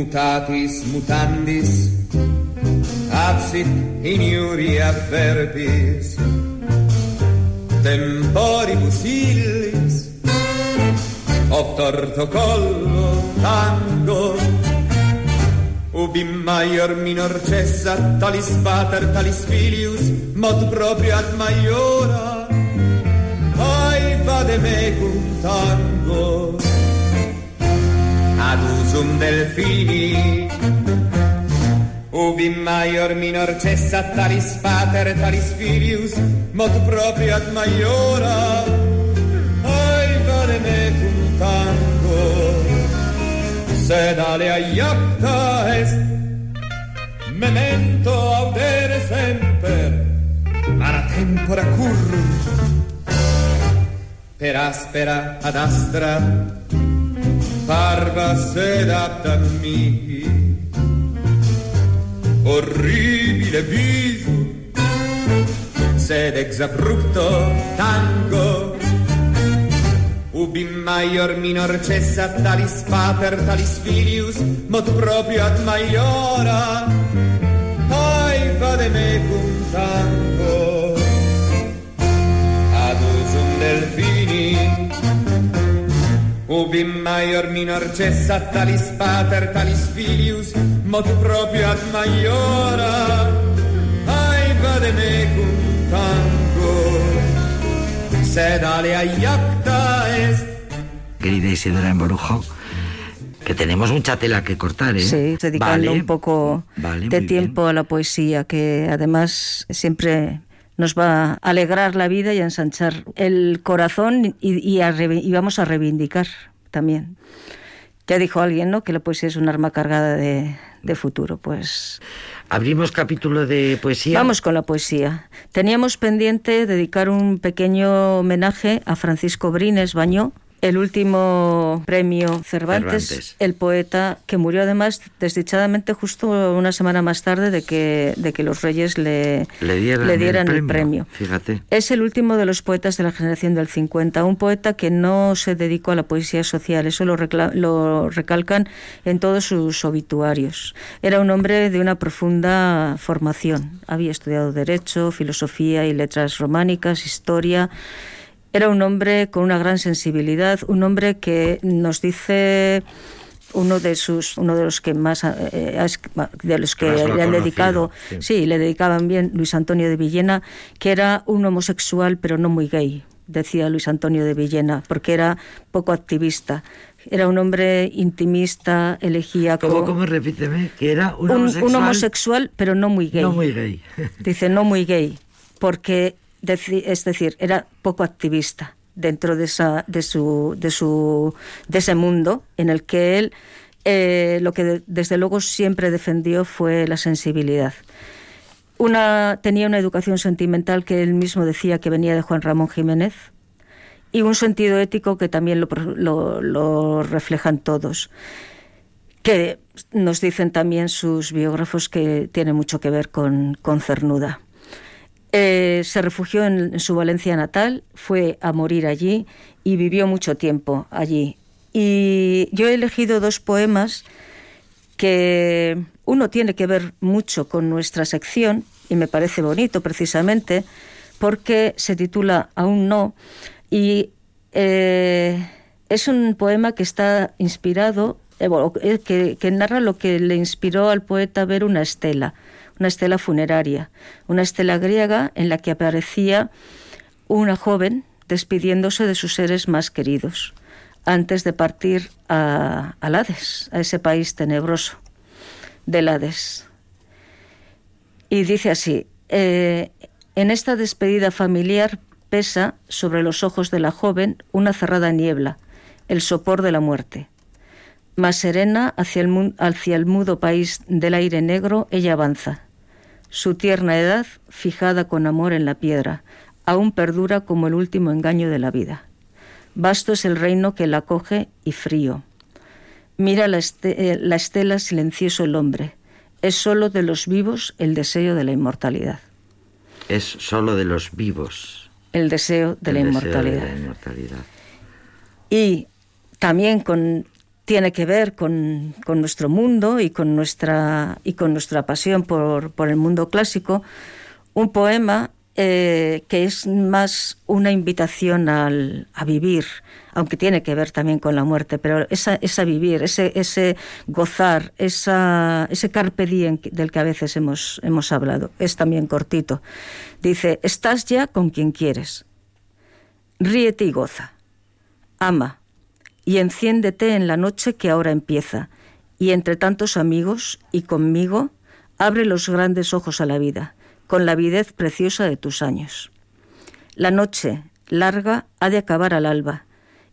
mutatis mutandis, absit in iuria verbis, temporibus illis, torto collo tango, ubi maior minor cessa, talis pater, talis filius, mod proprio ad maiora, ai vade mecum tango, ad usum delfini, ubi maior minor cessa, talis pater, talis filius, mod proprio ad maiora, ai vade mecum tango, sed alea iapta est, memento audere semper, mara tempora currunt, per aspera ad astra, parva sed aptam mihi, orribile viso, sed ex abrupto tango, ubi maior minor cessa talis pater talis filius mod proprio ad maiora. Ai vade mecum tango. Ad usum delfini ubi maior minor cessa talis pater talis filius mod proprio ad maiora ai vade mecum tango sed alea iacta est querida Isidora Emborujo, que tenemos mucha tela que cortar, ¿eh? Sí, dedicando Vale, un poco vale, de tiempo bien. a la poesía, que además siempre nos va a alegrar la vida y a ensanchar el corazón y, y a revi- y vamos a reivindicar también. Ya dijo alguien, ¿no? Que la poesía es un arma cargada de, de futuro. Pues Abrimos capítulo de poesía. Vamos con la poesía. Teníamos pendiente dedicar un pequeño homenaje a Francisco Brines Bañó, el último premio Cervantes, Cervantes. el poeta que murió además desdichadamente justo una semana más tarde de que, de que los reyes le, Le dieran, le dieran el, el premio. Fíjate. Es el último de los poetas de la generación del 50, un poeta que no se dedicó a la poesía social, eso lo recalcan en todos sus obituarios. Era un hombre de una profunda formación, había estudiado Derecho, Filosofía y Letras Románicas, Historia. Era un hombre con una gran sensibilidad, un hombre que nos dice uno de sus uno de los que más eh, de los que lo le han dedicado sí. sí le dedicaban bien Luis Antonio de Villena que era un homosexual pero no muy gay decía Luis Antonio de Villena porque era poco activista era un hombre intimista elegíaco ¿Cómo, cómo? Repíteme, que era un, un, homosexual. un homosexual pero no muy gay No muy gay. Dice no muy gay, porque es decir, era poco activista dentro de esa de su ese mundo en el que él eh, lo que de- desde luego siempre defendió fue la sensibilidad. Una tenía una educación sentimental que él mismo decía que venía de Juan Ramón Jiménez y un sentido ético que también lo reflejan todos que nos dicen también sus biógrafos que tiene mucho que ver con, con Cernuda. Eh, se refugió en, su Valencia natal, fue a morir allí y vivió mucho tiempo allí. Y yo he elegido dos poemas que uno tiene que ver mucho con nuestra sección y me parece bonito precisamente porque se titula Aún no y eh, es un poema que está inspirado, eh, que, narra lo que le inspiró al poeta ver una estela, una estela funeraria, una estela griega en la que aparecía una joven despidiéndose de sus seres más queridos antes de partir a, al Hades, a ese país tenebroso del Hades. Y dice así, eh, en esta despedida familiar pesa sobre los ojos de la joven una cerrada niebla, el sopor de la muerte. Más serena hacia el mudo país del aire negro, ella avanza. Su tierna edad, fijada con amor en la piedra, aún perdura como el último engaño de la vida. Vasto es el reino que la acoge y frío. Mira la, este- eh, la estela silencioso el hombre. Es sólo de los vivos el deseo de la inmortalidad. Es solo de los vivos. El deseo de el la deseo inmortalidad. de la inmortalidad. Y también con tiene que ver con, nuestro mundo y con nuestra, y con nuestra pasión por, por el mundo clásico, un poema eh, que es más una invitación al, a vivir, aunque tiene que ver también con la muerte, pero esa, esa vivir, ese, ese gozar, esa, ese carpe diem del que a veces hemos, hemos hablado, es también cortito. Dice, estás ya con quien quieres, ríete y goza, ama, y enciéndete en la noche que ahora empieza, y entre tantos amigos y conmigo, abre los grandes ojos a la vida, con la avidez preciosa de tus años. La noche, larga, ha de acabar al alba,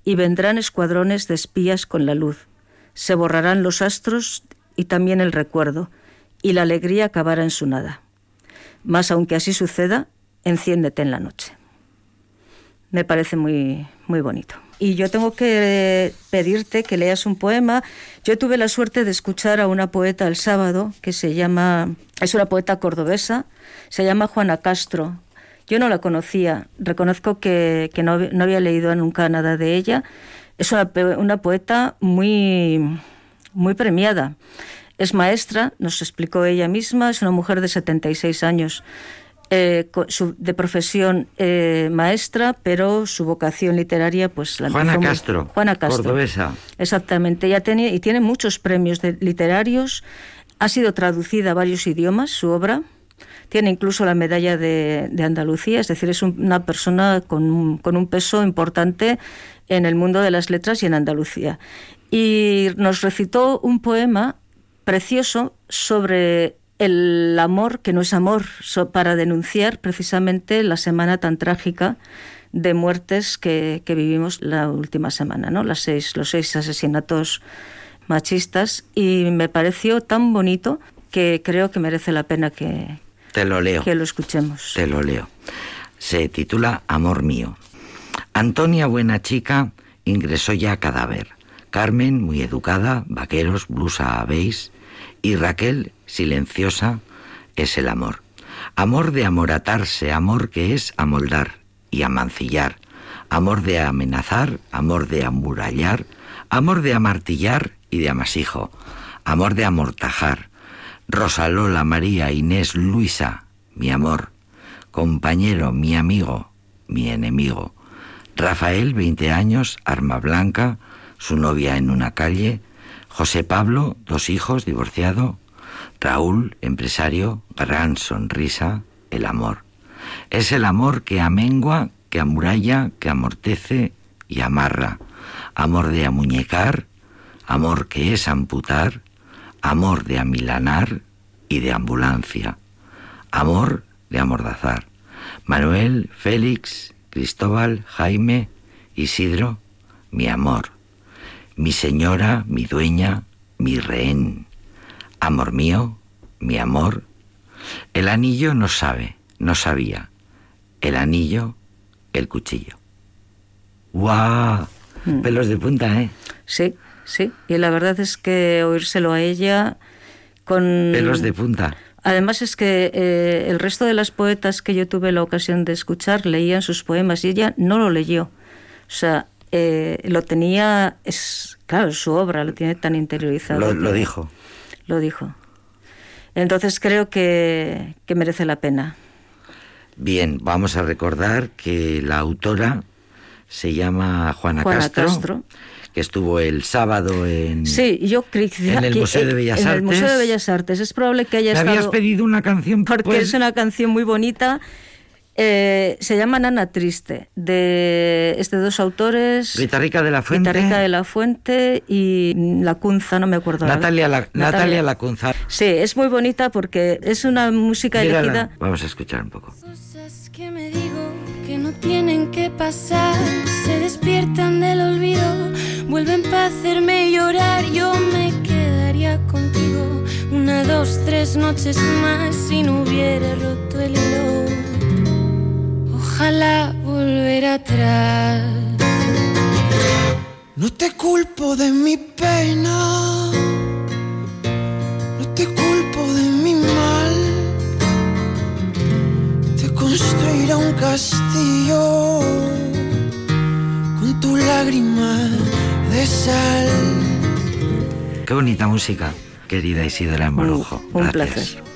y vendrán escuadrones de espías con la luz. Se borrarán los astros y también el recuerdo, y la alegría acabará en su nada. Mas aunque así suceda, enciéndete en la noche. Me parece muy, muy bonito y yo tengo que pedirte que leas un poema. Yo tuve la suerte de escuchar a una poeta el sábado que se llama, es una poeta cordobesa, se llama Juana Castro. Yo no la conocía, reconozco que, no, había leído nunca nada de ella. Es una, una poeta muy, muy premiada. Es maestra, nos explicó ella misma, es una mujer de 76 años. Eh, de profesión eh, maestra, pero su vocación literaria, pues la Juana Castro. Juana Castro. Cordobesa. Exactamente. Ya tenía, y tiene muchos premios literarios. Ha sido traducida a varios idiomas su obra. Tiene incluso la medalla de, Andalucía, es decir, es una persona con con un peso importante en el mundo de las letras y en Andalucía. Y nos recitó un poema precioso sobre el amor que no es amor, para denunciar precisamente la semana tan trágica de muertes que, vivimos la última semana, ¿no? Las seis, los seis asesinatos machistas y me pareció tan bonito que creo que merece la pena que, Te lo, leo. que lo escuchemos. Te lo leo. Se titula Amor mío. Antonia, buena chica, ingresó ya a cadáver. Carmen, muy educada, vaqueros, blusa beige, y Raquel, silenciosa, es el amor. Amor de amoratarse, amor que es amoldar y amancillar. Amor de amenazar, amor de amurallar, amor de amartillar y de amasijo. Amor de amortajar. Rosa Lola, María, Inés, Luisa, mi amor. Compañero, mi amigo, mi enemigo. Rafael, 20 años, arma blanca, su novia en una calle, José Pablo, dos hijos, divorciado. Raúl, empresario, gran sonrisa, el amor. Es el amor que amengua, que amuralla, que amortece y amarra. Amor de amuñecar, amor que es amputar, amor de amilanar y de ambulancia. Amor de amordazar. Manuel, Félix, Cristóbal, Jaime, Isidro, mi amor mi señora, mi dueña, mi rehén. Amor mío, mi amor. El anillo no sabe, no sabía. El anillo, el cuchillo. ¡Guau! Mm. Pelos de punta, ¿eh? Sí, sí. Y la verdad es que oírselo a ella con... Pelos de punta. Además es que eh, el resto de las poetas que yo tuve la ocasión de escuchar leían sus poemas y ella no lo leyó. O sea, eh, lo tenía, es claro, su obra lo tiene tan interiorizado. Lo, dijo. Lo dijo. Entonces creo que, merece la pena. Bien, vamos a recordar que la autora se llama Juana, Castro, que estuvo el sábado en, sí, yo en el Museo de Bellas Artes. En el Museo de Bellas Artes. Es probable que haya estado... habías pedido una canción? Porque pues es una canción muy bonita eh, se llama Nana Triste, de este dos autores. Rita Rica de la Fuente. Rita Rica de la Fuente y Lacunza, no me acuerdo. Natalia, la, Natalia. Lacunza. Sí, es muy bonita porque es una música elegida. Vamos a escuchar un poco. Cosas que me digo que no tienen que pasar, se despiertan del olvido, vuelven para hacerme llorar. Yo me quedaría contigo una, dos, tres noches más si no hubiera roto el hilo ojalá volver atrás. No te culpo de mi pena, no te culpo de mi mal. Te construirá un castillo con tu lágrima de sal. Qué bonita música, querida Isidora Emborojo. Un Gracias. placer.